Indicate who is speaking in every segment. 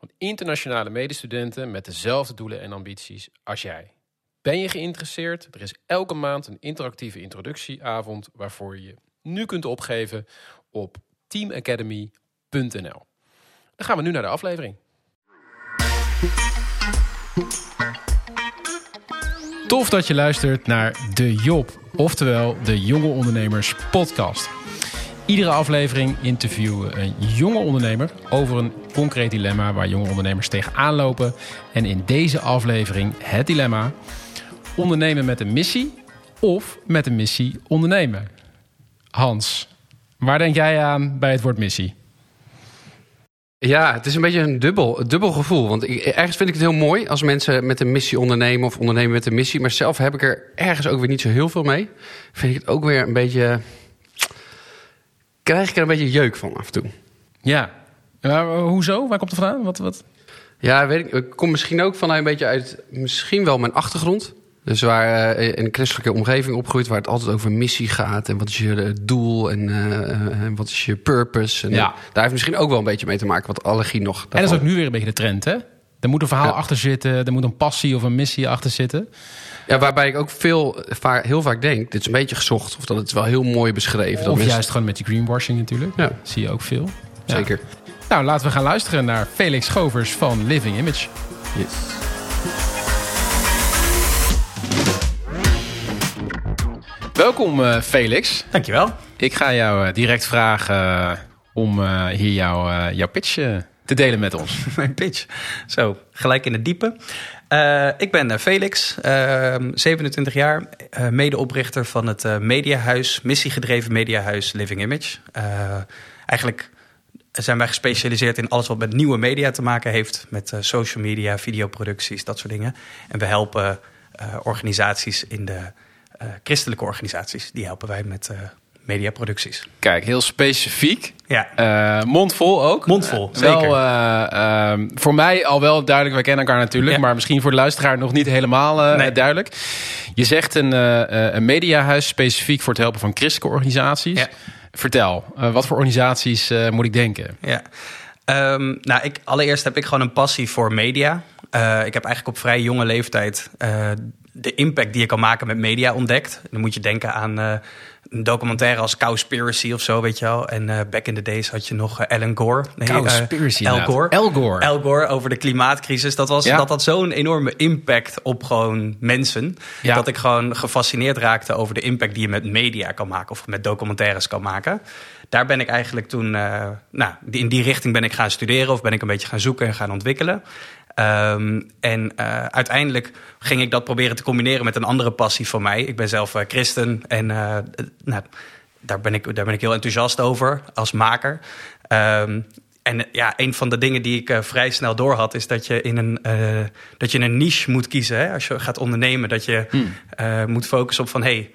Speaker 1: van internationale medestudenten met dezelfde doelen en ambities als jij. Ben je geïnteresseerd? Er is elke maand een interactieve introductieavond waarvoor je je nu kunt opgeven op teamacademy.nl. Dan gaan we nu naar de aflevering. Tof dat je luistert naar De Job, oftewel de Jonge Ondernemers Podcast. Iedere aflevering interviewen we een jonge ondernemer over een concreet dilemma waar jonge ondernemers tegenaan lopen. En in deze aflevering het dilemma: ondernemen met een missie of met een missie ondernemen. Hans, waar denk jij aan bij het woord missie?
Speaker 2: Ja, het is een beetje een dubbel, dubbel gevoel. Want ergens vind ik het heel mooi als mensen met een missie ondernemen of ondernemen met een missie. Maar zelf heb ik er ergens ook weer niet zo heel veel mee. Vind ik het ook weer een beetje. Krijg ik er een beetje jeuk van af en toe.
Speaker 1: Ja, uh, hoezo? Waar komt het vandaan? Wat, wat?
Speaker 2: Ja, weet ik. Ik kom misschien ook vanuit een beetje uit. misschien wel mijn achtergrond. Dus waar uh, in een christelijke omgeving opgroeit, waar het altijd over missie gaat. En wat is je doel en, uh, en wat is je purpose. En
Speaker 1: Ja.
Speaker 2: Daar heeft misschien ook wel een beetje mee te maken, wat allergie nog.
Speaker 1: En dat is ook nu weer een beetje de trend, hè? Er moet een verhaal
Speaker 2: Ja.
Speaker 1: achter zitten, er moet een passie of een missie achter zitten.
Speaker 2: Ja, waarbij ik ook veel, vaak, heel vaak denk, dit is een beetje gezocht. Of dat het wel heel mooi beschreven. dat
Speaker 1: Of
Speaker 2: mensen-
Speaker 1: juist gewoon met die greenwashing natuurlijk.
Speaker 2: Ja.
Speaker 1: Zie je ook veel. Ja.
Speaker 2: Zeker.
Speaker 1: Nou, laten we gaan luisteren naar Felix Govers van Living Image.
Speaker 2: Yes.
Speaker 1: Welkom eh, Felix.
Speaker 3: Dankjewel.
Speaker 1: Ik ga jou eh, direct vragen eh, om eh, hier jou, eh, jouw pitch te delen met ons.
Speaker 3: Mijn pitch. Zo, gelijk in het diepe. Eh, ik ben eh, Felix, eh, 27 jaar, eh, medeoprichter van het mediahuis, missiegedreven mediahuis Living Image. Eigenlijk zijn wij gespecialiseerd in alles wat met nieuwe media te maken heeft, met social media, videoproducties, dat soort dingen. En we helpen organisaties in de christelijke organisaties, die helpen wij met mediaproducties.
Speaker 1: Kijk, heel specifiek.
Speaker 3: Ja,
Speaker 1: Eh, mondvol ook.
Speaker 3: Mondvol,
Speaker 1: wel,
Speaker 3: zeker.
Speaker 1: eh, ehm, voor mij al wel duidelijk, wij kennen elkaar natuurlijk,
Speaker 3: Ja.
Speaker 1: maar misschien voor de luisteraar nog niet helemaal
Speaker 3: Nee.
Speaker 1: duidelijk. Je zegt een, een mediahuis specifiek voor het helpen van christelijke organisaties.
Speaker 3: Ja.
Speaker 1: Vertel, wat voor organisaties moet ik denken?
Speaker 3: Ja. Ehm, nou, ik, allereerst heb ik gewoon een passie voor media. Ik heb eigenlijk op vrij jonge leeftijd de impact die je kan maken met media ontdekt. Dan moet je denken aan een documentaire als Cowspiracy of zo, weet je wel. En eh, back in the days had je nog eh, Alan Gore. Nee, eh,
Speaker 1: Cowspiracy,
Speaker 3: Al. Gore.
Speaker 1: Al Gore.
Speaker 3: Gore over de klimaatcrisis. Dat, was,
Speaker 1: Ja.
Speaker 3: dat had zo'n enorme impact op gewoon mensen.
Speaker 1: Ja.
Speaker 3: Dat ik gewoon gefascineerd raakte over de impact die je met media kan maken. Of met documentaires kan maken. Daar ben ik eigenlijk toen, eh, nou, in die richting ben ik gaan studeren. Of ben ik een beetje gaan zoeken en gaan ontwikkelen. Ehm, en eh, uiteindelijk ging ik dat proberen te combineren met een andere passie van mij. Ik ben zelf eh, christen en nou, daar, ben ik, daar ben ik heel enthousiast over als maker. Ehm, en ja, een van de dingen die ik vrij snel doorhad, is dat je in een, dat je een niche moet kiezen. Hè? Als je gaat ondernemen, dat je eh, moet focussen op van hey,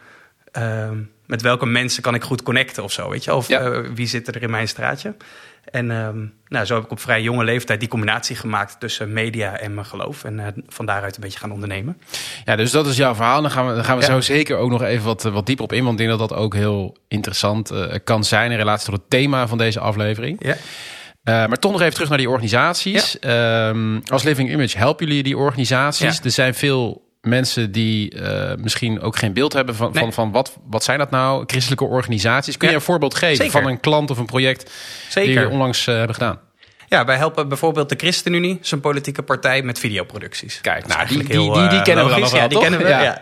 Speaker 3: ehm, met welke mensen kan ik goed connecten of zo, weet je? Of
Speaker 1: Ja.
Speaker 3: eh, wie zit er in mijn straatje? En ehm, nou, zo heb ik op vrij jonge leeftijd die combinatie gemaakt tussen media en mijn geloof. En eh, van daaruit een beetje gaan ondernemen.
Speaker 1: Ja, dus dat is jouw verhaal. Dan gaan we, dan gaan we
Speaker 3: Ja.
Speaker 1: zo zeker ook nog even wat, eh, wat dieper op in. Want ik denk dat dat ook heel interessant kan zijn in relatie tot het thema van deze aflevering.
Speaker 3: Ja.
Speaker 1: Maar toch nog even terug naar die organisaties. Ehm, als Living Image helpen jullie die organisaties.
Speaker 3: Ja.
Speaker 1: Er zijn veel mensen die eh, misschien ook geen beeld hebben van,
Speaker 3: Nee.
Speaker 1: van, van wat, wat zijn dat nou? Christelijke organisaties. Kun je
Speaker 3: Ja.
Speaker 1: een voorbeeld geven
Speaker 3: Zeker.
Speaker 1: van een klant of een project die jullie onlangs eh, hebben gedaan?
Speaker 3: Ja, wij helpen bijvoorbeeld de ChristenUnie, zijn politieke partij, met videoproducties.
Speaker 1: Kijk, nou, die- die- die- die
Speaker 3: eh,
Speaker 1: kennen we wel,
Speaker 3: Ja, die kennen we,
Speaker 1: Ja.
Speaker 3: ja.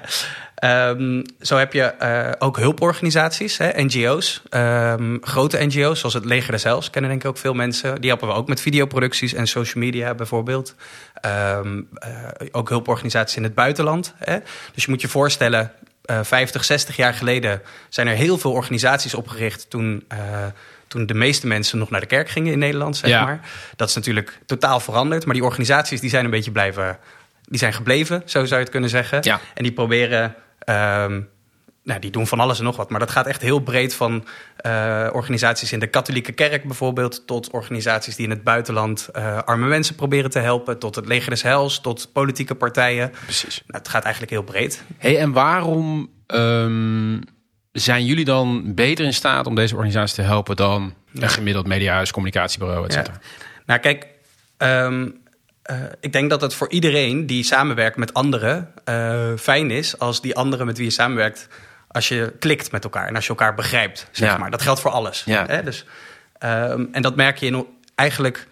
Speaker 3: Ehm, zo heb je eh, ook hulporganisaties, hè, NGO's. Ehm, grote NGO's, zoals het Leger Heils, kennen denk ik ook veel mensen. Die helpen we ook met videoproducties en social media bijvoorbeeld. Ehm, eh, ook hulporganisaties in het buitenland. Hè. Dus je moet je voorstellen, eh 50, 60 jaar geleden zijn er heel veel organisaties opgericht toen... eh, toen de meeste mensen nog naar de kerk gingen in Nederland, zeg
Speaker 1: Ja.
Speaker 3: maar. Dat is natuurlijk totaal veranderd. Maar die organisaties die zijn een beetje blijven die zijn gebleven, zo zou je het kunnen zeggen.
Speaker 1: Ja.
Speaker 3: En die proberen, ehm, nou, die doen van alles en nog wat. Maar dat gaat echt heel breed van eh, organisaties in de katholieke kerk bijvoorbeeld... tot organisaties die in het buitenland eh, arme mensen proberen te helpen... tot het leger des hels, tot politieke partijen.
Speaker 1: Precies.
Speaker 3: Nou, het gaat eigenlijk heel breed.
Speaker 1: Hey, en waarom ehm, zijn jullie dan beter in staat om deze organisatie te helpen dan een gemiddeld mediahuis, communicatiebureau, et
Speaker 3: Ja.
Speaker 1: cetera?
Speaker 3: Nou, kijk, ehm, eh, ik denk dat het voor iedereen die samenwerkt met anderen eh, fijn is als die anderen met wie je samenwerkt, als je klikt met elkaar en als je elkaar begrijpt, zeg
Speaker 1: Ja.
Speaker 3: maar. Dat geldt voor alles.
Speaker 1: Ja.
Speaker 3: Hè? Dus, ehm, en dat merk je in, eigenlijk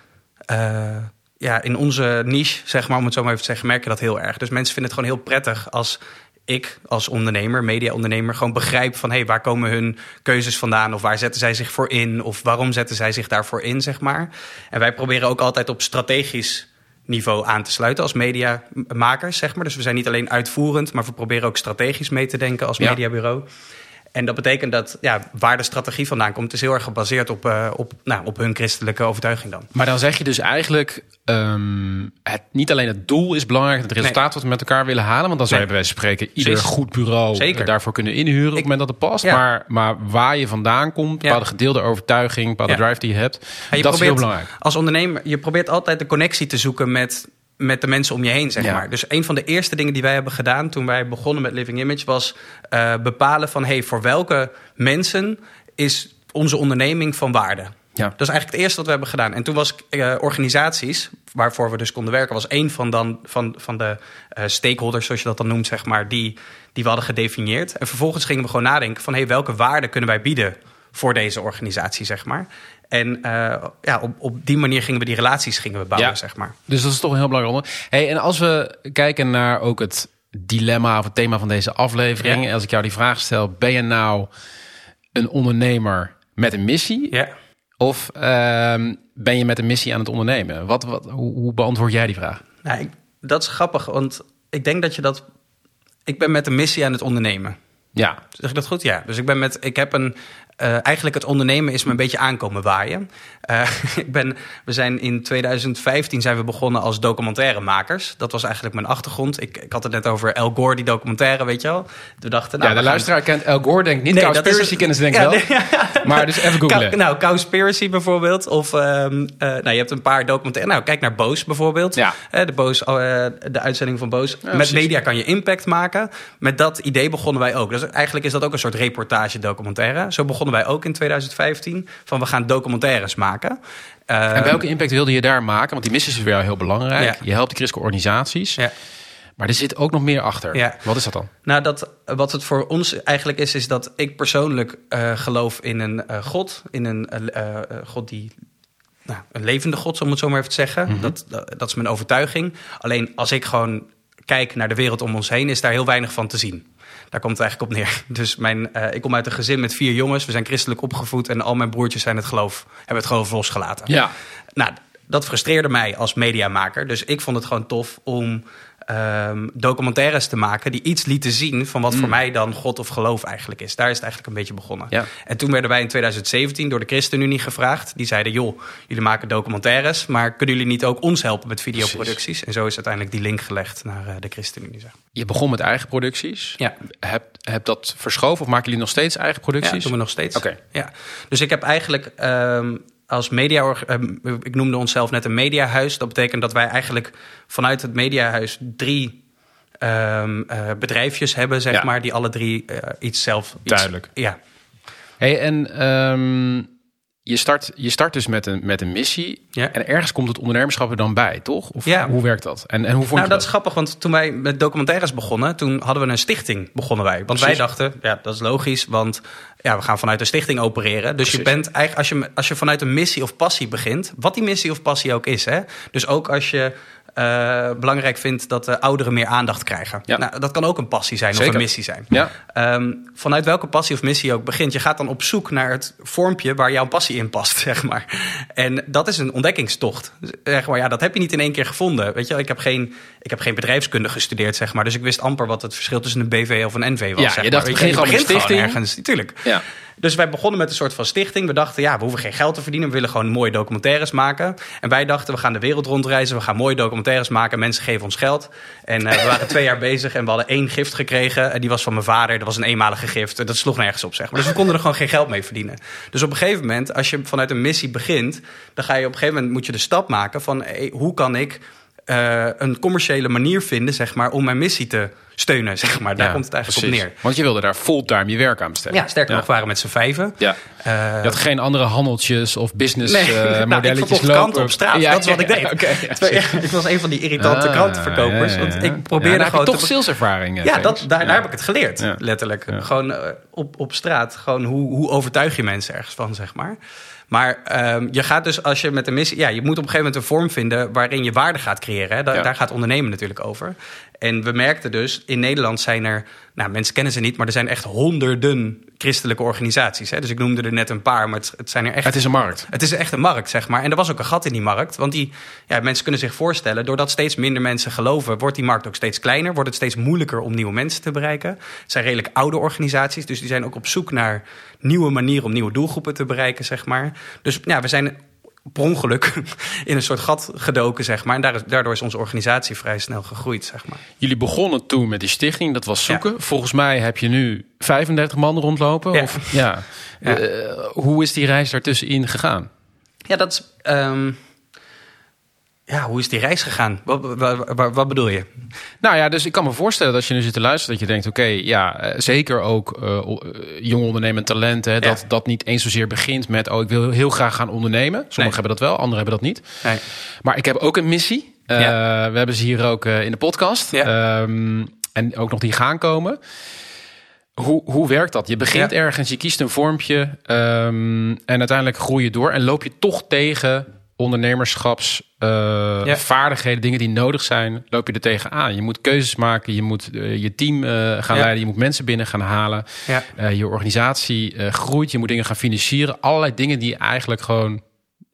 Speaker 3: eh, ja, in onze niche, zeg maar, om het zo maar even te zeggen, merk je dat heel erg. Dus mensen vinden het gewoon heel prettig als ik als ondernemer, media-ondernemer, gewoon begrijp van hé, hey, waar komen hun keuzes vandaan? Of waar zetten zij zich voor in? Of waarom zetten zij zich daarvoor in, zeg maar. En wij proberen ook altijd op strategisch niveau aan te sluiten als mediamakers, zeg maar. Dus we zijn niet alleen uitvoerend, maar we proberen ook strategisch mee te denken als
Speaker 1: Ja.
Speaker 3: En dat betekent dat ja, waar de strategie vandaan komt, is heel erg gebaseerd op, eh, op, nou, op hun christelijke overtuiging dan.
Speaker 1: Maar dan zeg je dus eigenlijk, ehm, het, niet alleen het doel is belangrijk, het resultaat wat we met elkaar willen halen. Want dan zou je
Speaker 3: Nee.
Speaker 1: bij wijze van spreken ieder
Speaker 3: Zeker.
Speaker 1: goed bureau
Speaker 3: Zeker.
Speaker 1: daarvoor kunnen inhuren op het moment dat het past.
Speaker 3: Ja.
Speaker 1: Maar, maar waar je vandaan komt,
Speaker 3: Ja.
Speaker 1: bepaalde gedeelde overtuiging, bepaalde
Speaker 3: Ja.
Speaker 1: drive die je hebt,
Speaker 3: je
Speaker 1: dat is heel belangrijk.
Speaker 3: Als ondernemer, je probeert altijd de connectie te zoeken met, met de mensen om je heen, zeg
Speaker 1: Ja.
Speaker 3: maar. Dus een van de eerste dingen die wij hebben gedaan toen wij begonnen met Living Image was eh, bepalen van, hey, voor welke mensen is onze onderneming van waarde?
Speaker 1: Ja.
Speaker 3: Dat is eigenlijk het eerste wat we hebben gedaan. En toen was eh, organisaties, waarvoor we dus konden werken, was een van, dan, van, van de eh, stakeholders, zoals je dat dan noemt, zeg maar, die, die we hadden gedefinieerd. En vervolgens gingen we gewoon nadenken van, hey, welke waarde kunnen wij bieden voor deze organisatie, zeg maar. En eh, ja, op, op die manier gingen we die relaties gingen we bouwen,
Speaker 1: Ja.
Speaker 3: zeg maar.
Speaker 1: Dus dat is toch een heel belangrijk onderwerp. Hey, en als we kijken naar ook het dilemma of het thema van deze aflevering.
Speaker 3: Ja.
Speaker 1: Als ik jou die vraag stel, ben je nou een ondernemer met een missie?
Speaker 3: Ja.
Speaker 1: Of ehm, ben je met een missie aan het ondernemen? Wat, wat, hoe, hoe beantwoord jij die vraag?
Speaker 3: Nou, ik- dat is grappig, want ik denk dat je dat... Ik ben met een missie aan het ondernemen.
Speaker 1: Ja,
Speaker 3: Zeg ik dat goed? Ja. Dus ik ben met. Ik heb een. Eh, eigenlijk het ondernemen is me een beetje aankomen waaien. Eh, ik ben, we zijn in 2015 zijn we begonnen als documentairemakers. Dat was eigenlijk mijn achtergrond. Ik, ik had het net over El Gore, die documentaire, weet je wel. We dachten, nou,
Speaker 1: ja de
Speaker 3: gaan-
Speaker 1: luisteraar kent El Gore, denk ik niet.
Speaker 3: Nee, het-
Speaker 1: kennen ze denk ik
Speaker 3: Ja,
Speaker 1: wel.
Speaker 3: nee,
Speaker 1: Maar dus even googlen.
Speaker 3: Cow- nou, Cowspiracy bijvoorbeeld. Of ehm, eh, nou, je hebt een paar documentaires. Nou, kijk naar Boos bijvoorbeeld.
Speaker 1: Ja.
Speaker 3: De, Boos, eh, de uitzending van Boos. Met
Speaker 1: precies.
Speaker 3: media kan je impact maken. Met dat idee begonnen wij ook. Dus eigenlijk is dat ook een soort reportage documentaire. Zo begonnen wij ook in 2015. Van we gaan documentaires maken.
Speaker 1: en
Speaker 3: Ehm,
Speaker 1: welke impact wilde je daar maken? Want die missie is jou heel belangrijk.
Speaker 3: Ja.
Speaker 1: Je helpt de christelijke organisaties.
Speaker 3: Ja.
Speaker 1: Maar er zit ook nog meer achter.
Speaker 3: Ja.
Speaker 1: Wat is dat dan?
Speaker 3: Nou, dat, wat het voor ons eigenlijk is, is dat ik persoonlijk eh, geloof in een eh, God. In een eh, God die. Nou, een levende God, om het zo maar even zeggen. dat, dat, dat is mijn overtuiging. Alleen als ik gewoon kijk naar de wereld om ons heen, is daar heel weinig van te zien. Daar komt het eigenlijk op neer. Dus mijn, eh, ik kom uit een gezin met vier jongens. We zijn christelijk opgevoed en al mijn broertjes zijn het geloof, hebben het geloof losgelaten.
Speaker 1: Ja.
Speaker 3: Nou, dat frustreerde mij als mediamaker. Dus ik vond het gewoon tof om ehm, documentaires te maken die iets lieten zien van wat voor mij dan God of geloof eigenlijk is. Daar is het eigenlijk een beetje begonnen.
Speaker 1: Ja.
Speaker 3: En toen werden wij in 2017 door de ChristenUnie gevraagd. Die zeiden, joh, jullie maken documentaires, maar kunnen jullie niet ook ons helpen met videoproducties? En zo is uiteindelijk die link gelegd naar eh, de ChristenUnie. Zeg.
Speaker 1: Je begon met eigen producties.
Speaker 3: Ja.
Speaker 1: Heb, heb dat verschoven of maken jullie nog steeds eigen
Speaker 3: Ja,
Speaker 1: producties?
Speaker 3: doen we nog steeds.
Speaker 1: Oké.
Speaker 3: Ja. Dus ik heb eigenlijk ehm, als media, ehm, ik noemde onszelf net een mediahuis. Dat betekent dat wij eigenlijk vanuit het mediahuis drie ehm, eh, bedrijfjes hebben, zeg
Speaker 1: Ja.
Speaker 3: maar, die alle drie eh, iets zelf. Iets,
Speaker 1: Duidelijk.
Speaker 3: Ja.
Speaker 1: Hey, en ehm, je, start, je start dus met een, met een missie.
Speaker 3: Ja.
Speaker 1: En ergens komt het ondernemerschap er dan bij, toch? Of
Speaker 3: Ja.
Speaker 1: hoe werkt dat? En, en hoe vond
Speaker 3: Nou,
Speaker 1: je
Speaker 3: dat is grappig, want toen wij met documentaires begonnen, toen hadden we een stichting begonnen wij. Want
Speaker 1: Precies.
Speaker 3: wij dachten, ja, dat is logisch, want ja, we gaan vanuit een stichting opereren. Dus je bent eigenlijk, als je, als je vanuit een missie of passie begint, wat die missie of passie ook is, hè. Dus ook als je eh, belangrijk vindt dat de ouderen meer aandacht krijgen.
Speaker 1: Ja.
Speaker 3: Nou, dat kan ook een passie zijn
Speaker 1: Zeker.
Speaker 3: of een missie zijn.
Speaker 1: Ja.
Speaker 3: Ehm, vanuit welke passie of missie je ook begint, je gaat dan op zoek naar het vormpje waar jouw passie in past, zeg maar. En dat is een ontdekkingstocht. Zeg maar, ja, dat heb je niet in één keer gevonden. Weet je, ik heb geen, ik heb geen bedrijfskunde gestudeerd, zeg maar. Dus ik wist amper wat het verschil tussen een BV of een NV was.
Speaker 1: Ja,
Speaker 3: zeg
Speaker 1: je
Speaker 3: maar.
Speaker 1: dacht,
Speaker 3: Weet
Speaker 1: gewoon met
Speaker 3: begint ergens, natuurlijk.
Speaker 1: Ja.
Speaker 3: Dus wij begonnen met een soort van stichting. We dachten, ja, we hoeven geen geld te verdienen. We willen gewoon mooie documentaires maken. En wij dachten, we gaan de wereld rondreizen. We gaan mooie documentaires maken. Mensen geven ons geld. En uh, we waren twee jaar bezig en we hadden één gift gekregen. En die was van mijn vader. Dat was een eenmalige gift. Dat sloeg nergens op, zeg maar. Dus we konden er gewoon geen geld mee verdienen. Dus op een gegeven moment, als je vanuit een missie begint... dan ga je op een gegeven moment moet je de stap maken van... Hoe kan ik uh, een commerciële manier vinden, zeg maar, om mijn missie te steunen, zeg maar. Daar
Speaker 1: Ja,
Speaker 3: komt het eigenlijk
Speaker 1: precies.
Speaker 3: op neer.
Speaker 1: Want je wilde daar fulltime je werk aan besteden.
Speaker 3: Ja, sterker nog, waren met z'n vijven.
Speaker 1: Ja.
Speaker 3: Eh,
Speaker 1: Je had geen andere handeltjes of business
Speaker 3: Nee,
Speaker 1: eh,
Speaker 3: nou, ik
Speaker 1: modelletjes
Speaker 3: verkocht
Speaker 1: lopen.
Speaker 3: kranten op straat. Dat is wat ik deed.
Speaker 1: Ja,
Speaker 3: ik was een van die irritante
Speaker 1: Ah,
Speaker 3: krantenverkopers.
Speaker 1: ja, ja, ja.
Speaker 3: Want ik probeerde
Speaker 1: daar heb je
Speaker 3: gewoon
Speaker 1: toch
Speaker 3: te-
Speaker 1: saleservaring. eh,
Speaker 3: Ja, dat, daar,
Speaker 1: Ja.
Speaker 3: daar heb ik het geleerd,
Speaker 1: Ja.
Speaker 3: letterlijk.
Speaker 1: Ja.
Speaker 3: Gewoon eh, op, op straat. Gewoon hoe, hoe overtuig je mensen ergens van, zeg maar. Maar ehm, je gaat dus als je met een missie... Ja, je moet op een gegeven moment een vorm vinden... waarin je waarde gaat creëren. Hè. Da-
Speaker 1: Ja.
Speaker 3: Daar gaat ondernemen natuurlijk over. En we merkten dus, in Nederland zijn er... Nou, mensen kennen ze niet, maar er zijn echt honderden christelijke organisaties. Hè. Dus ik noemde er net een paar, maar het, het zijn er echt...
Speaker 1: Het is een markt.
Speaker 3: Het is echt een markt, zeg maar. En er was ook een gat in die markt. Want die, ja, mensen kunnen zich voorstellen, doordat steeds minder mensen geloven, wordt die markt ook steeds kleiner. Wordt het steeds moeilijker om nieuwe mensen te bereiken. Het zijn redelijk oude organisaties, dus die zijn ook op zoek naar nieuwe manieren om nieuwe doelgroepen te bereiken, zeg maar. Dus ja, we zijn per ongeluk in een soort gat gedoken, zeg maar. En daardoor is onze organisatie vrij snel gegroeid, zeg maar.
Speaker 1: Jullie begonnen toen met die stichting, dat was zoeken. Volgens mij heb je nu 35 man rondlopen.
Speaker 3: Ja.
Speaker 1: Of, ja.
Speaker 3: Ja.
Speaker 1: Eh, hoe is die reis daartussenin gegaan?
Speaker 3: Ja, dat is... ehm, ja, hoe is die reis gegaan? Wat, wat, wat, wat bedoel je?
Speaker 1: Nou ja, dus ik kan me voorstellen dat je nu zit te luisteren... dat je denkt, oké, ja, eh, zeker ook eh eh, jonge ondernemend talenten... Hè,
Speaker 3: Ja.
Speaker 1: dat dat niet eens zozeer begint met... oh, ik wil heel graag gaan ondernemen. Sommigen
Speaker 3: Nee.
Speaker 1: hebben dat wel, anderen hebben dat niet.
Speaker 3: Nee.
Speaker 1: Maar ik heb ook een missie.
Speaker 3: Ja.
Speaker 1: We hebben ze hier ook in de podcast.
Speaker 3: Ja.
Speaker 1: Ehm, en ook nog die gaan komen. Hoe, hoe werkt dat? Je begint ergens, je kiest een vormpje... ehm, en uiteindelijk groei je door... en loop je toch tegen ondernemerschapsvaardigheden,
Speaker 3: Ja.
Speaker 1: vaardigheden, dingen die nodig zijn, loop je er tegenaan. Je moet keuzes maken, je moet eh, je team eh, gaan
Speaker 3: Ja.
Speaker 1: leiden, je moet mensen binnen gaan halen.
Speaker 3: Ja.
Speaker 1: Eh, je organisatie eh, groeit, je moet dingen gaan financieren. Allerlei dingen die je eigenlijk gewoon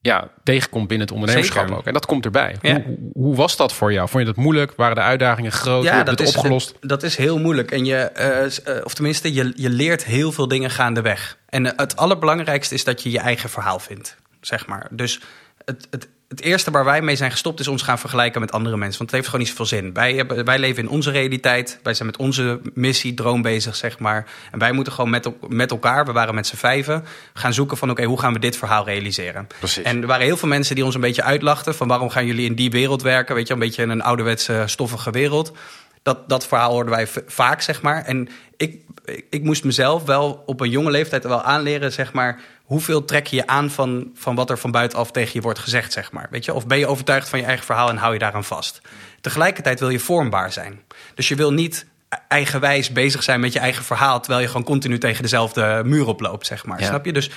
Speaker 1: ja, tegenkomt binnen het ondernemerschap
Speaker 3: Zeker.
Speaker 1: ook. En dat komt erbij.
Speaker 3: Ja.
Speaker 1: Hoe, hoe- was dat voor jou? Vond je dat moeilijk? Waren de uitdagingen groot? je het
Speaker 3: is,
Speaker 1: opgelost?
Speaker 3: Dat is heel moeilijk. En je, eh, eh, of tenminste, je, je leert heel veel dingen gaandeweg. En eh, het allerbelangrijkste is dat je je eigen verhaal vindt, zeg maar. Dus het, het, het eerste waar wij mee zijn gestopt is ons gaan vergelijken met andere mensen. Want het heeft gewoon niet zoveel zin. Wij, hebben, wij leven in onze realiteit. Wij zijn met onze missie, droom bezig, zeg maar. En wij moeten gewoon met, met elkaar, we waren met z'n vijven, gaan zoeken van oké, hoe gaan we dit verhaal realiseren?
Speaker 1: Precies.
Speaker 3: En er waren heel veel mensen die ons een beetje uitlachten van waarom gaan jullie in die wereld werken? Weet je, een beetje in een ouderwetse, stoffige wereld. Dat, dat verhaal hoorden wij vaak, zeg maar. En ik, ik, moest mezelf wel op een jonge leeftijd wel aanleren, zeg maar. Hoeveel trek je je aan van, van wat er van buitenaf tegen je wordt gezegd, zeg maar. Weet je? Of ben je overtuigd van je eigen verhaal en hou je daaraan vast? Tegelijkertijd wil je vormbaar zijn. Dus je wil niet eigenwijs bezig zijn met je eigen verhaal... terwijl je gewoon continu tegen dezelfde muur oploopt, zeg maar.
Speaker 1: Ja.
Speaker 3: Snap je? Dus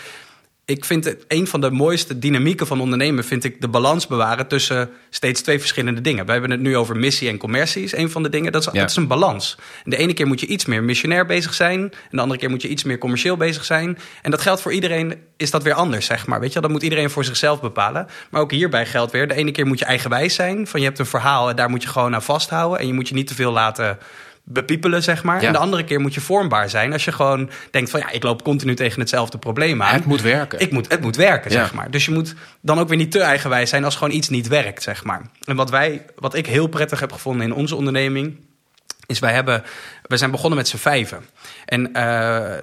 Speaker 3: ik vind het een van de mooiste dynamieken van ondernemen, vind ik de balans bewaren tussen steeds twee verschillende dingen. We hebben het nu over missie en commercie, is een van de dingen. Dat is,
Speaker 1: Ja.
Speaker 3: dat is een balans. En de ene keer moet je iets meer missionair bezig zijn, en de andere keer moet je iets meer commercieel bezig zijn. En dat geldt voor iedereen, is dat weer anders, zeg maar. Weet je, dat moet iedereen voor zichzelf bepalen. Maar ook hierbij geldt weer, de ene keer moet je eigenwijs zijn, van je hebt een verhaal en daar moet je gewoon aan vasthouden en je moet je niet te veel laten bepiepelen, zeg maar.
Speaker 1: Ja.
Speaker 3: En de andere keer moet je vormbaar zijn als je gewoon denkt van ja, ik loop continu tegen hetzelfde probleem aan.
Speaker 1: Het moet werken.
Speaker 3: Ik moet, het moet werken,
Speaker 1: Ja.
Speaker 3: zeg maar. Dus je moet dan ook weer niet te eigenwijs zijn als gewoon iets niet werkt, zeg maar. En wat, wij, wat ik heel prettig heb gevonden in onze onderneming... is wij, hebben, we zijn begonnen met z'n vijven. En eh,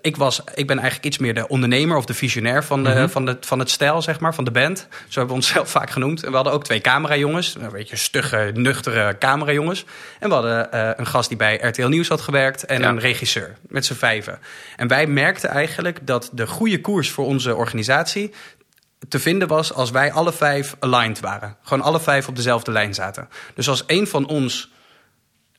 Speaker 3: ik, was, ik ben eigenlijk iets meer de ondernemer of de visionair van, de,
Speaker 1: Mhm.
Speaker 3: van, de, van het stijl, zeg maar, van de band. Zo hebben we onszelf vaak genoemd. En we hadden ook twee camerajongens, een beetje stugge, nuchtere camerajongens. En we hadden eh, een gast die bij RTL Nieuws had gewerkt en
Speaker 1: Ja.
Speaker 3: een regisseur, met z'n vijven. En wij merkten eigenlijk dat de goede koers voor onze organisatie te vinden was als wij alle vijf aligned waren. Gewoon alle vijf op dezelfde lijn zaten. Dus als één van ons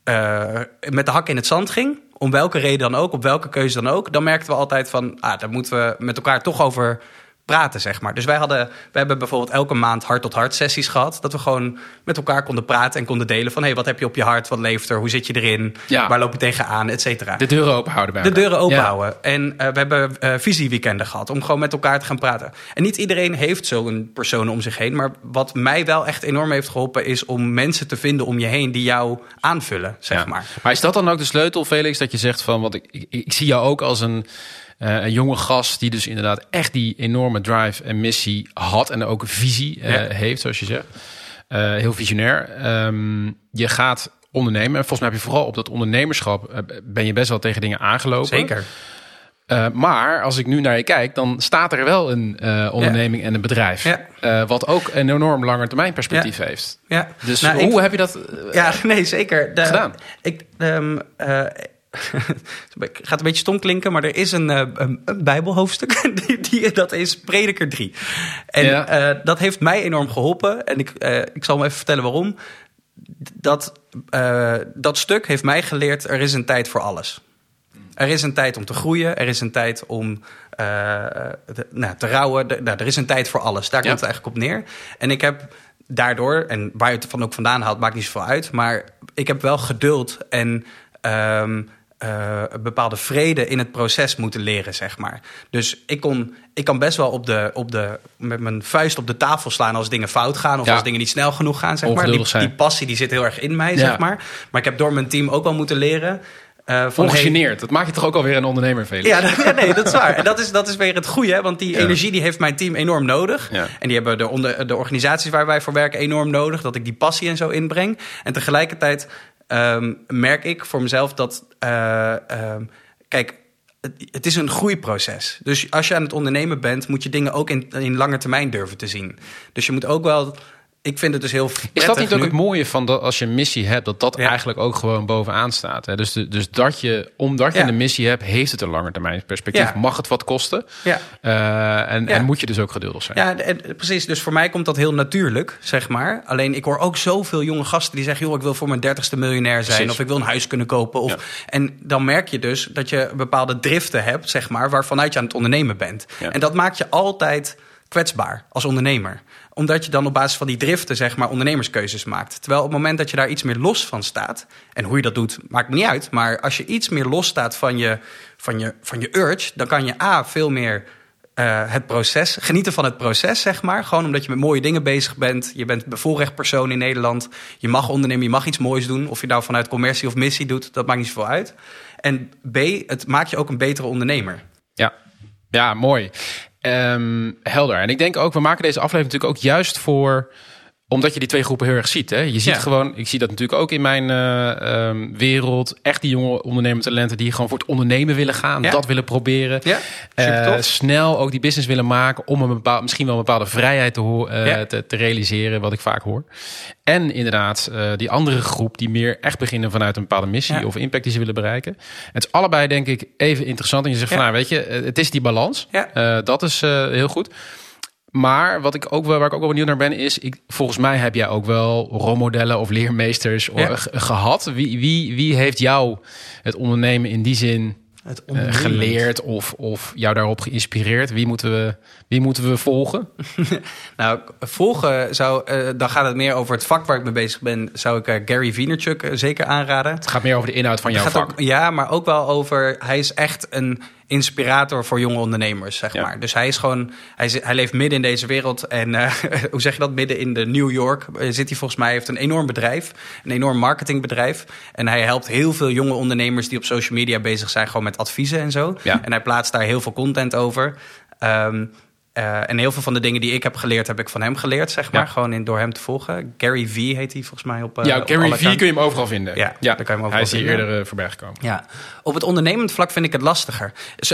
Speaker 3: eh, met de hak in het zand ging, om welke reden dan ook, op welke keuze dan ook, dan merkten we altijd van, ah, daar moeten we met elkaar toch over praten, zeg maar. Dus wij hadden, we hebben bijvoorbeeld elke maand hart-tot-hart sessies gehad, dat we gewoon met elkaar konden praten en konden delen van, hé, hey, wat heb je op je hart, wat leeft er, hoe zit je erin,
Speaker 1: Ja.
Speaker 3: waar loop je tegenaan, et cetera.
Speaker 1: De deuren open houden bij
Speaker 3: De
Speaker 1: elkaar.
Speaker 3: deuren open
Speaker 1: Ja.
Speaker 3: houden. En eh, we hebben eh, visieweekenden gehad om gewoon met elkaar te gaan praten. En niet iedereen heeft zo'n persoon om zich heen. Maar wat mij wel echt enorm heeft geholpen is om mensen te vinden om je heen die jou aanvullen, zeg
Speaker 1: Ja.
Speaker 3: maar.
Speaker 1: Maar is dat dan ook de sleutel, Felix, dat je zegt van, want ik, ik, ik zie jou ook als een, Eh, een jonge gast die dus inderdaad echt die enorme drive en missie had en ook visie eh,
Speaker 3: Ja.
Speaker 1: heeft, zoals je zegt. Eh, heel visionair. Ehm, je gaat ondernemen. En volgens mij heb je vooral op dat ondernemerschap ben je best wel tegen dingen aangelopen.
Speaker 3: Zeker.
Speaker 1: Maar als ik nu naar je kijk, dan staat er wel een onderneming en een bedrijf.
Speaker 3: Ja.
Speaker 1: Wat ook een enorm langetermijnperspectief heeft.
Speaker 3: Ja.
Speaker 1: Dus
Speaker 3: Nou,
Speaker 1: hoe
Speaker 3: ik-
Speaker 1: heb je dat
Speaker 3: Ja, nee, zeker. De-
Speaker 1: gedaan?
Speaker 3: Ik, ehm, eh, gaat een beetje stom klinken, maar er is een, eh, een, een bijbelhoofdstuk. Die, die, dat is Prediker 3. En
Speaker 1: Ja.
Speaker 3: eh, dat heeft mij enorm geholpen. En ik, eh, ik zal hem even vertellen waarom. Dat, dat stuk heeft mij geleerd, er is een tijd voor alles. Er is een tijd om te groeien. Er is een tijd om de- nou, te rouwen. De- nou, er is een tijd voor alles. Daar
Speaker 1: Ja.
Speaker 3: komt het eigenlijk op neer. En ik heb daardoor, en waar je het van ook vandaan haalt, maakt niet zoveel uit. Maar ik heb wel geduld en ehm, eh, een bepaalde vrede in het proces moeten leren, zeg maar. Dus ik, kon, ik kan best wel op de, op de, met mijn vuist op de tafel slaan als dingen fout gaan of
Speaker 1: Ja.
Speaker 3: als dingen niet snel genoeg gaan, zeg maar. Die, passie die zit heel erg in mij,
Speaker 1: Ja.
Speaker 3: zeg maar. Maar ik heb door mijn team ook wel moeten leren. eh, van, hey,
Speaker 1: ongegeneerd? Dat maakt je toch ook alweer een ondernemer, Felix?
Speaker 3: ja, dat- ja, nee, dat is waar. En dat is, dat is weer het goede, hè, want die
Speaker 1: Ja.
Speaker 3: energie die heeft mijn team enorm nodig.
Speaker 1: Ja.
Speaker 3: En die hebben de, onder, de organisaties waar wij voor werken enorm nodig. Dat ik die passie en zo inbreng. En tegelijkertijd ehm, merk ik voor mezelf dat... eh, ehm, kijk, het, is een groeiproces. Dus als je aan het ondernemen bent... moet je dingen ook in, in lange termijn durven te zien. Dus je moet ook wel... Ik vind het dus heel
Speaker 1: Is dat niet ook
Speaker 3: nu-
Speaker 1: het mooie van dat als je een missie hebt, dat dat
Speaker 3: Ja.
Speaker 1: eigenlijk ook gewoon bovenaan staat? Hè? Dus, de, dus dat je, omdat je
Speaker 3: Ja.
Speaker 1: een missie hebt, heeft het een langetermijn perspectief.
Speaker 3: Ja.
Speaker 1: Mag het wat kosten?
Speaker 3: Ja.
Speaker 1: Eh, en, en moet je dus ook geduldig zijn.
Speaker 3: Ja, en- precies. Dus voor mij komt dat heel natuurlijk, zeg maar. Alleen ik hoor ook zoveel jonge gasten die zeggen... joh, ik wil voor mijn dertigste miljonair zijn...
Speaker 1: Precies.
Speaker 3: of ik wil een huis kunnen kopen. Of. En dan merk je dus dat je bepaalde driften hebt, zeg maar... waarvanuit je aan het ondernemen bent. En dat maakt je altijd kwetsbaar als ondernemer omdat je dan op basis van die driften, zeg maar, ondernemerskeuzes maakt. Terwijl op het moment dat je daar iets meer los van staat... en hoe je dat doet, maakt niet uit... maar als je iets meer los staat van je, van je, van je urge... dan kan je A, veel meer eh, het proces, genieten van het proces, zeg maar. Gewoon omdat je met mooie dingen bezig bent. Je bent bevoorrecht persoon in Nederland. Je mag ondernemen, je mag iets moois doen. Of je nou vanuit commercie of missie doet, dat maakt niet zoveel uit. En B, het maakt je ook een betere ondernemer.
Speaker 1: Ja, ja mooi. Ehm, helder. En ik denk ook, we maken deze aflevering natuurlijk ook juist voor omdat je die twee groepen heel erg ziet. Hè? Je ziet
Speaker 3: Ja.
Speaker 1: gewoon, ik zie dat natuurlijk ook in mijn eh, ehm, wereld. Echt die jonge ondernemertalenten die gewoon voor het ondernemen willen gaan.
Speaker 3: Ja.
Speaker 1: Dat willen proberen.
Speaker 3: Ja,
Speaker 1: Eh, snel ook die business willen maken om een bepaald, misschien wel een bepaalde vrijheid te, eh, te, te realiseren, wat ik vaak hoor. En inderdaad, die andere groep die meer echt beginnen vanuit een bepaalde missie of impact die ze willen bereiken. Het is allebei denk ik even interessant. En je zegt van nou weet je, het is die balans. Dat is heel goed. Maar wat ik ook wel, waar ik ook wel benieuwd naar ben, is: ik, volgens mij heb jij ook wel rolmodellen of leermeesters
Speaker 3: Ja.
Speaker 1: eh, gehad. Wie, wie, wie heeft jou het ondernemen in die zin
Speaker 3: Het
Speaker 1: eh, geleerd of, of jou daarop geïnspireerd? Wie moeten we, wie moeten we volgen?
Speaker 3: Nou, volgen zou, eh, dan gaat het meer over het vak waar ik mee bezig ben. Zou ik eh, Gary Vaynerchuk eh, zeker aanraden.
Speaker 1: Het gaat meer over de inhoud van jouw vak.
Speaker 3: ook, ja, maar ook wel over. Hij is echt een inspirator voor jonge ondernemers, zeg
Speaker 1: Ja.
Speaker 3: maar. Dus hij is gewoon. Hij, zit- hij leeft midden in deze wereld. En hoe zeg je dat? Midden in de New York zit hij volgens mij. Heeft een enorm bedrijf. Een enorm marketingbedrijf. En hij helpt heel veel jonge ondernemers die op social media bezig zijn. Gewoon met adviezen en zo.
Speaker 1: Ja.
Speaker 3: En hij plaatst daar heel veel content over. Ehm, eh, en heel veel van de dingen die ik heb geleerd, heb ik van hem geleerd, zeg maar.
Speaker 1: Ja.
Speaker 3: Gewoon in, door hem te volgen. Gary V heet hij volgens mij op. eh,
Speaker 1: ja,
Speaker 3: op
Speaker 1: Gary V kun je hem overal vinden.
Speaker 3: Ja, daar kan je hem overal
Speaker 1: Hij is hier eerder eh, voorbij gekomen.
Speaker 3: Ja, op het ondernemend vlak vind ik het lastiger. Dus,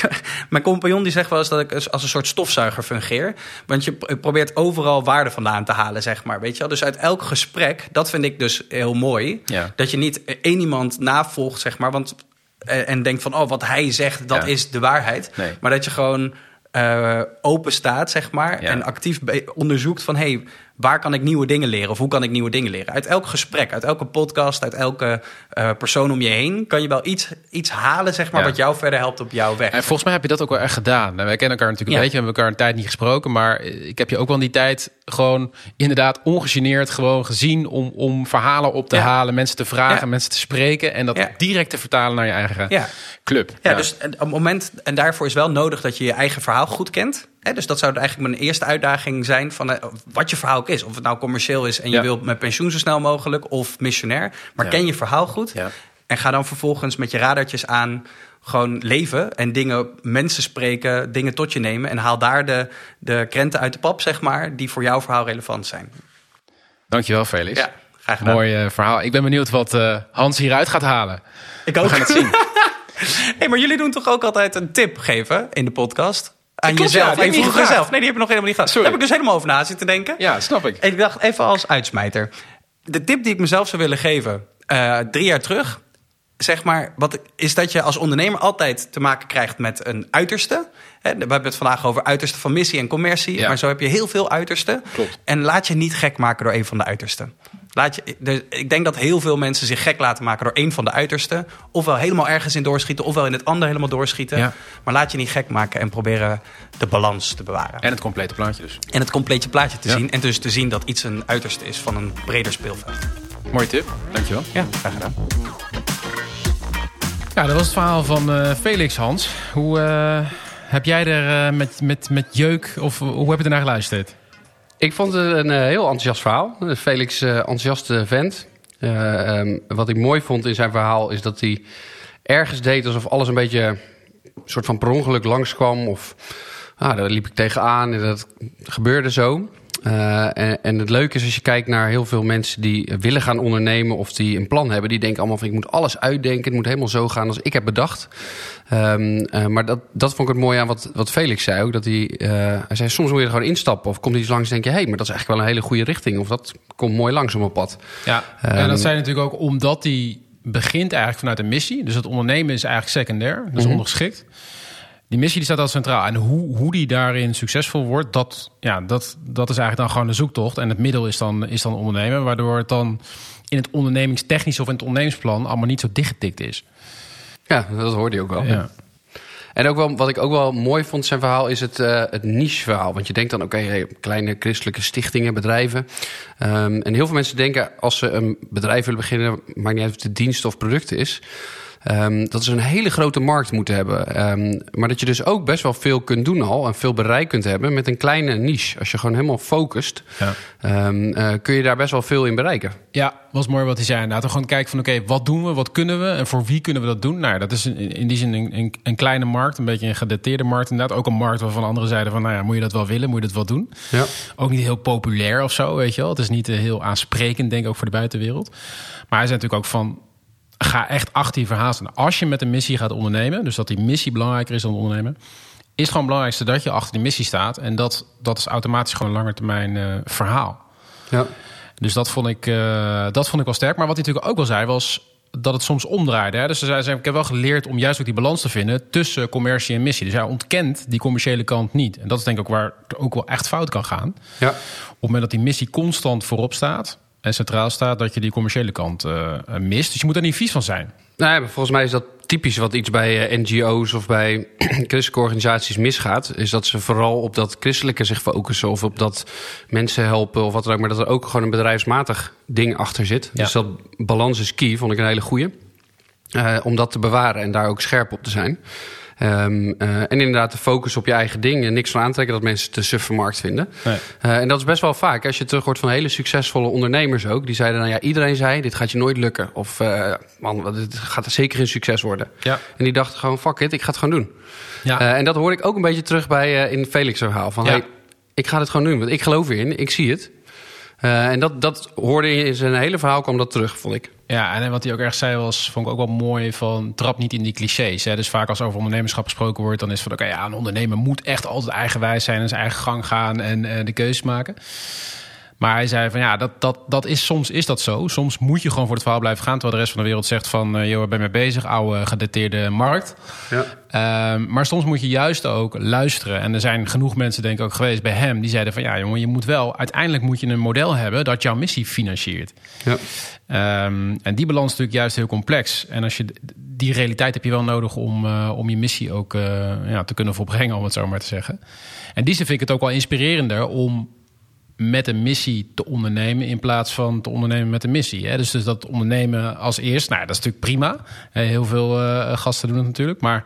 Speaker 3: Mijn compagnon die zegt wel eens dat ik als een soort stofzuiger fungeer. Want je pro- probeert overal waarde vandaan te halen, zeg maar. Weet je wel? Dus uit elk gesprek, dat vind ik dus heel mooi.
Speaker 1: Ja.
Speaker 3: Dat je niet één iemand navolgt, zeg maar. Want, en denkt van, oh, wat hij zegt, dat
Speaker 1: Ja.
Speaker 3: is de waarheid.
Speaker 1: Nee.
Speaker 3: Maar dat je gewoon eh, open staat, zeg maar.
Speaker 1: Ja.
Speaker 3: En actief onderzoekt van, hey, waar kan ik nieuwe dingen leren? Of hoe kan ik nieuwe dingen leren? Uit elk gesprek, uit elke podcast, uit elke eh, persoon om je heen... kan je wel iets, iets halen, zeg maar,
Speaker 1: Ja.
Speaker 3: wat jou verder helpt op jouw weg.
Speaker 1: En volgens mij heb je dat ook wel echt gedaan. Nou, wij kennen elkaar natuurlijk een
Speaker 3: Ja.
Speaker 1: beetje, we hebben elkaar een tijd niet gesproken. Maar ik heb je ook wel in die tijd gewoon inderdaad ongegeneerd gewoon gezien om, om verhalen op te
Speaker 3: Ja.
Speaker 1: halen, mensen te vragen, mensen te spreken en dat direct te vertalen naar je eigen club.
Speaker 3: Ja, dus op het moment, en daarvoor is wel nodig dat je je eigen verhaal goed kent. Hè, dus dat zou eigenlijk mijn eerste uitdaging zijn van eh, wat je verhaal ook is. Of het nou commercieel is en je wilt met pensioen zo snel mogelijk of missionair. Maar
Speaker 1: Ja.
Speaker 3: ken je verhaal goed
Speaker 1: Ja.
Speaker 3: en ga dan vervolgens met je radartjes aan gewoon leven en dingen, mensen spreken, dingen tot je nemen. En haal daar de, de krenten uit de pap, zeg maar, die voor jouw verhaal relevant zijn.
Speaker 1: Dankjewel, Felix.
Speaker 3: Ja, graag gedaan.
Speaker 1: Mooi eh, verhaal. Ik ben benieuwd wat eh, Hans hieruit gaat halen.
Speaker 3: Ik ook.
Speaker 1: We gaan het zien.
Speaker 3: hey, maar jullie doen toch ook altijd een tip geven in de podcast? Aan
Speaker 1: Klopt,
Speaker 3: jezelf.
Speaker 1: ja, gevraagd.
Speaker 3: zelf. Nee, die heb ik nog helemaal niet gehad.
Speaker 1: Sorry.
Speaker 3: Daar heb ik dus helemaal over na zitten denken.
Speaker 1: ja, snap ik.
Speaker 3: Ik dacht even als uitsmijter. De tip die ik mezelf zou willen geven, eh, drie jaar terug, zeg maar, wat, is dat je als ondernemer altijd te maken krijgt met een uiterste. We hebben het vandaag over uiterste van missie en commercie,
Speaker 1: Ja.
Speaker 3: maar zo heb je heel veel uitersten.
Speaker 1: Klopt.
Speaker 3: En laat je niet gek maken door een van de uitersten. Laat je, dus ik denk dat heel veel mensen zich gek laten maken door een van de uitersten. Ofwel helemaal ergens in doorschieten, ofwel in het andere helemaal doorschieten.
Speaker 1: Ja.
Speaker 3: Maar laat je niet gek maken en proberen de balans te bewaren.
Speaker 1: En het complete plaatje dus.
Speaker 3: En het complete plaatje te
Speaker 1: Ja.
Speaker 3: zien. En dus te zien dat iets een uiterste is van een breder speelveld.
Speaker 1: Mooie tip. Dankjewel.
Speaker 3: Ja, graag gedaan.
Speaker 1: Ja, dat was het verhaal van eh, Felix, Hans. Hoe eh, heb jij er eh, met, met, met jeuk, of hoe heb je ernaar geluisterd?
Speaker 2: Ik vond het een heel enthousiast verhaal. Felix, enthousiaste vent. Eh, ehm, wat ik mooi vond in zijn verhaal is dat hij ergens deed alsof alles een beetje soort van per ongeluk langskwam. Of ah, daar liep ik tegenaan en dat gebeurde zo. Eh, en, en het leuke is als je kijkt naar heel veel mensen die willen gaan ondernemen of die een plan hebben, die denken allemaal van ik moet alles uitdenken, het moet helemaal zo gaan als ik heb bedacht. Ehm, eh, maar dat, dat vond ik het mooi aan wat, wat Felix zei ook. Dat hij, eh, hij zei soms moet je er gewoon instappen of komt iets langs en denk je hé, maar dat is eigenlijk wel een hele goede richting of dat komt mooi langs op mijn pad.
Speaker 1: Ja,
Speaker 2: Ehm,
Speaker 1: en dat zijn natuurlijk ook omdat die begint eigenlijk vanuit een missie. Dus het ondernemen is eigenlijk secundair, dat is
Speaker 2: Mhm.
Speaker 1: ondergeschikt. Die missie die staat al centraal. En hoe, hoe die daarin succesvol wordt, dat, ja, dat, dat is eigenlijk dan gewoon een zoektocht. En het middel is dan, is dan ondernemen, waardoor het dan in het ondernemingstechnisch of in het ondernemingsplan allemaal niet zo dichtgetikt is.
Speaker 2: Ja, dat hoorde je ook wel.
Speaker 1: Ja.
Speaker 2: En ook wel, wat ik ook wel mooi vond zijn verhaal is het, eh, het niche-verhaal. Want je denkt dan, oké, kleine christelijke stichtingen, bedrijven. Ehm, en heel veel mensen denken, als ze een bedrijf willen beginnen, maakt niet uit of het dienst of product is. Ehm, dat ze een hele grote markt moeten hebben. Ehm, maar dat je dus ook best wel veel kunt doen al en veel bereik kunt hebben met een kleine niche. Als je gewoon helemaal focust,
Speaker 1: Ja.
Speaker 2: ehm, eh, kun je daar best wel veel in bereiken.
Speaker 1: Ja, was mooi wat hij zei. Inderdaad, gewoon kijken van oké, wat doen we, wat kunnen we en voor wie kunnen we dat doen? Nou, dat is in, in die zin een, een, een kleine markt, een beetje een gedateerde markt inderdaad. Ook een markt waarvan anderen zeiden van, nou ja, moet je dat wel willen, moet je dat wel doen?
Speaker 2: Ja.
Speaker 1: Ook niet heel populair of zo, weet je wel. Het is niet eh, heel aansprekend, denk ik, ook voor de buitenwereld. Maar hij zei natuurlijk ook van, ga echt achter je verhaal staan. Als je met een missie gaat ondernemen, dus dat die missie belangrijker is dan ondernemen, is het gewoon het belangrijkste dat je achter die missie staat. En dat, dat is automatisch gewoon een langetermijn eh verhaal.
Speaker 2: Ja.
Speaker 1: Dus dat vond, ik, eh, dat vond ik wel sterk. Maar wat hij natuurlijk ook wel zei was dat het soms omdraaide. Hè? Dus hij zei, ik heb wel geleerd om juist ook die balans te vinden tussen commercie en missie. Dus hij ontkent die commerciële kant niet. En dat is denk ik ook waar het ook wel echt fout kan gaan.
Speaker 2: Ja.
Speaker 1: Op het moment dat die missie constant voorop staat en centraal staat, dat je die commerciële kant eh, mist. Dus je moet er niet vies van zijn.
Speaker 2: Nou ja, volgens mij is dat typisch wat iets bij eh, NGO's of bij christelijke organisaties misgaat. Is dat ze vooral op dat christelijke zich focussen of op dat mensen helpen of wat dan ook. Maar dat er ook gewoon een bedrijfsmatig ding achter zit.
Speaker 1: Ja.
Speaker 2: Dus dat balans is key, vond ik een hele goeie. Eh, om dat te bewaren en daar ook scherp op te zijn. Ehm, eh, en inderdaad de focus op je eigen ding en niks van aantrekken dat mensen het te suffe markt vinden.
Speaker 1: Nee.
Speaker 2: Eh, en dat is best wel vaak. Als je terug hoort van hele succesvolle ondernemers ook. Die zeiden, nou ja, iedereen zei, dit gaat je nooit lukken. Of, eh, man, dit gaat zeker geen succes worden.
Speaker 1: Ja.
Speaker 2: En die dachten gewoon, fuck it, ik ga het gewoon doen.
Speaker 1: Ja.
Speaker 2: En dat hoorde ik ook een beetje terug bij in Felix' verhaal. Van,
Speaker 1: Ja.
Speaker 2: hey, ik ga het gewoon doen, want ik geloof erin, ik zie het. Eh, en dat, dat hoorde je in zijn hele verhaal, kwam dat terug, vond ik.
Speaker 1: Ja, en wat hij ook erg zei was, vond ik ook wel mooi van trap niet in die clichés. Hè? Dus vaak als over ondernemerschap gesproken wordt, dan is van oké, ja, een ondernemer moet echt altijd eigenwijs zijn en zijn eigen gang gaan en eh, de keuzes maken. Maar hij zei van ja, dat, dat, dat is, soms is dat zo. Soms moet je gewoon voor het verhaal blijven gaan. Terwijl de rest van de wereld zegt van eh, joh, ben je mee bezig? Oude gedateerde markt.
Speaker 2: Ja.
Speaker 1: Ehm, maar soms moet je juist ook luisteren. En er zijn genoeg mensen, denk ik ook geweest bij hem, die zeiden van ja, jongen, je moet wel, uiteindelijk moet je een model hebben dat jouw missie financiert.
Speaker 2: Ja.
Speaker 1: Ehm, en die balans is natuurlijk juist heel complex. En als je die realiteit heb je wel nodig om, eh, om je missie ook eh, ja, te kunnen volbrengen, om het zo maar te zeggen. En die vind ik het ook wel inspirerender om met een missie te ondernemen in plaats van te ondernemen met een missie. Hè? Dus, dus dat ondernemen als eerst, nou, dat is natuurlijk prima. Heel veel eh, gasten doen het natuurlijk, maar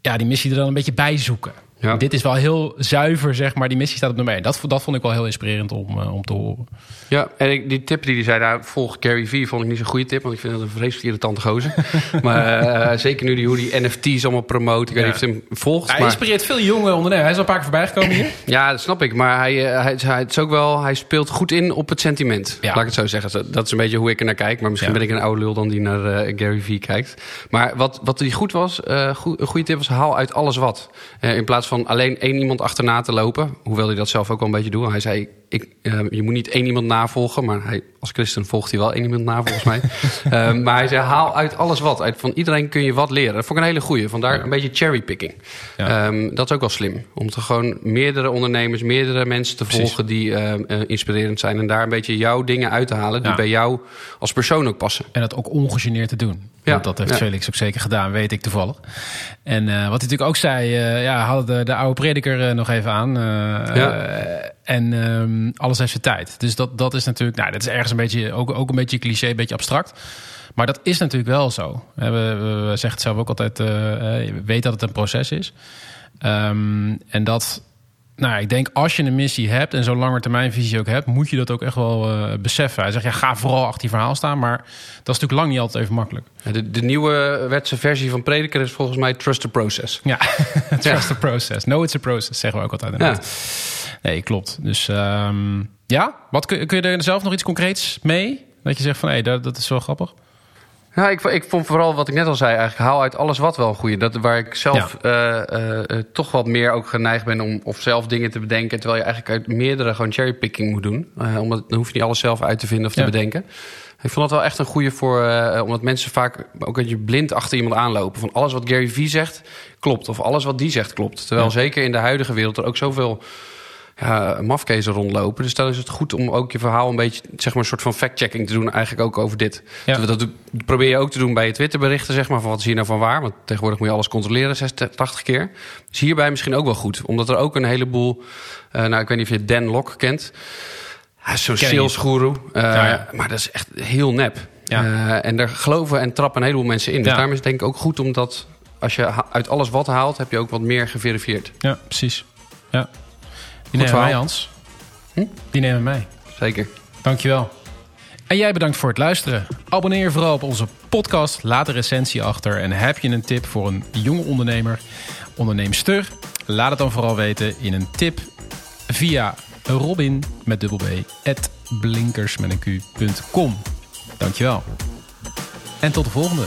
Speaker 1: ja, die missie er dan een beetje bij zoeken.
Speaker 2: Ja.
Speaker 1: Dit is wel heel zuiver, zeg maar. Die missie staat op nummer 1. Dat, dat vond ik wel heel inspirerend om, uh, om te horen.
Speaker 2: Ja, en ik, die tip die hij zei, nou, volg Gary Vee, vond ik niet zo'n goede tip. Want ik vind dat een vreselijk irritante gozer. maar uh, zeker nu die, hoe die NFT's allemaal promoot. Ik weet niet of hem volgt.
Speaker 1: Hij
Speaker 2: maar...
Speaker 1: inspireert veel jonge ondernemers. Hij is al een paar keer voorbij gekomen hier.
Speaker 2: ja, dat snap ik. Maar hij, uh, hij, hij, is ook wel, hij speelt goed in op het sentiment. Ja. Laat ik het zo zeggen. Dat is een beetje hoe ik er naar kijk. Maar misschien ja. ben ik een oude lul dan die naar uh, Gary Vee kijkt. Maar wat, wat die goed was, goed, een goede tip was, haal uit alles wat. in plaats van alleen één iemand achterna te lopen. Hoewel hij dat zelf ook wel een beetje doet. Hij zei, ik, uh, je moet niet één iemand navolgen. Maar hij, als christen volgt hij wel één iemand na volgens mij. uh, maar hij zei, haal uit alles wat. Uit, van iedereen kun je wat leren. Dat vond ik een hele goeie. Vandaar ja. een beetje cherrypicking. Ja. Um, dat is ook wel slim. Om te gewoon meerdere ondernemers, meerdere mensen te
Speaker 1: Precies.
Speaker 2: volgen... die uh, inspirerend zijn. En daar een beetje jouw dingen uit te halen... die
Speaker 1: Ja.
Speaker 2: bij jou als persoon ook passen.
Speaker 1: En dat ook ongegeneerd te doen.
Speaker 2: Ja,
Speaker 1: Want dat heeft. Felix ook zeker gedaan, weet ik toevallig. En eh, wat hij natuurlijk ook zei, eh, ja, hadden de, de oude prediker eh, nog even aan. eh,
Speaker 2: Ja.
Speaker 1: En ehm, alles heeft zijn tijd. Dus dat, dat is natuurlijk, nou, dat is ergens een beetje, ook, ook een beetje cliché, een beetje abstract. Maar dat is natuurlijk wel zo. We, we, we zeggen het zelf ook altijd, je weet dat het een proces is. Ehm, en dat, nou, ik denk als je een missie hebt en zo'n langetermijnvisie ook hebt, moet je dat ook echt wel eh, beseffen. Hij zegt, ja, ga vooral achter je verhaal staan, maar dat is natuurlijk lang niet altijd even makkelijk.
Speaker 2: De, de nieuwe wetse versie van Prediker is volgens mij Trust the Process.
Speaker 1: Ja, trust the process. No, it's a process, zeggen we ook altijd.
Speaker 2: Ja.
Speaker 1: Nee, klopt. Dus ehm, ja, wat kun, kun je er zelf nog iets concreets mee? Dat je zegt van, hé, dat, dat is wel grappig.
Speaker 2: Ja, ik, ik vond vooral wat ik net al zei, eigenlijk haal uit alles wat wel een goede. Dat waar ik zelf eh, eh, eh, toch wat meer ook geneigd ben om of zelf dingen te bedenken, terwijl je eigenlijk uit meerdere gewoon cherrypicking moet doen. Eh, omdat dan hoef je niet alles zelf uit te vinden of te
Speaker 1: Ja.
Speaker 2: bedenken. Ik vond dat wel echt een goede voor, omdat mensen vaak ook dat je blind achter iemand aanlopen. Van alles wat Gary Vee zegt klopt, of alles wat die zegt klopt. Terwijl
Speaker 1: Ja.
Speaker 2: zeker in de huidige wereld er ook zoveel ja, mafkezen rondlopen. Dus dan is het goed om ook je verhaal een beetje, zeg maar, een soort van fact-checking te doen. Eigenlijk ook over dit.
Speaker 1: Ja.
Speaker 2: Dat probeer je ook te doen bij je Twitterberichten, zeg maar. Van wat is hier nou van waar? Want tegenwoordig moet je alles controleren, 60, 80 keer. Dus hierbij misschien ook wel goed. Omdat er ook een heleboel, eh, nou, ik weet niet of je Dan Lok kent. Hij is zo'n
Speaker 1: niet.
Speaker 2: salesgoeroe. Eh,
Speaker 1: Ja, ja.
Speaker 2: Maar dat is echt heel nep.
Speaker 1: Ja.
Speaker 2: En daar geloven en trappen een heleboel mensen in. Dus daarom is het denk ik ook goed omdat... als je uit alles wat haalt, heb je ook wat meer geverifieerd.
Speaker 1: Ja, precies. Ja. Die nemen mij, Hans.
Speaker 2: Hm?
Speaker 1: Die nemen mij.
Speaker 2: Zeker.
Speaker 1: Dankjewel. En jij bedankt voor het luisteren. Abonneer je vooral op onze podcast. Laat een recensie achter. En heb je een tip voor een jonge ondernemer, onderneemster? Laat het dan vooral weten in een tip via robin met dubbel b at blinkers met een q.com. Dankjewel. En tot de volgende.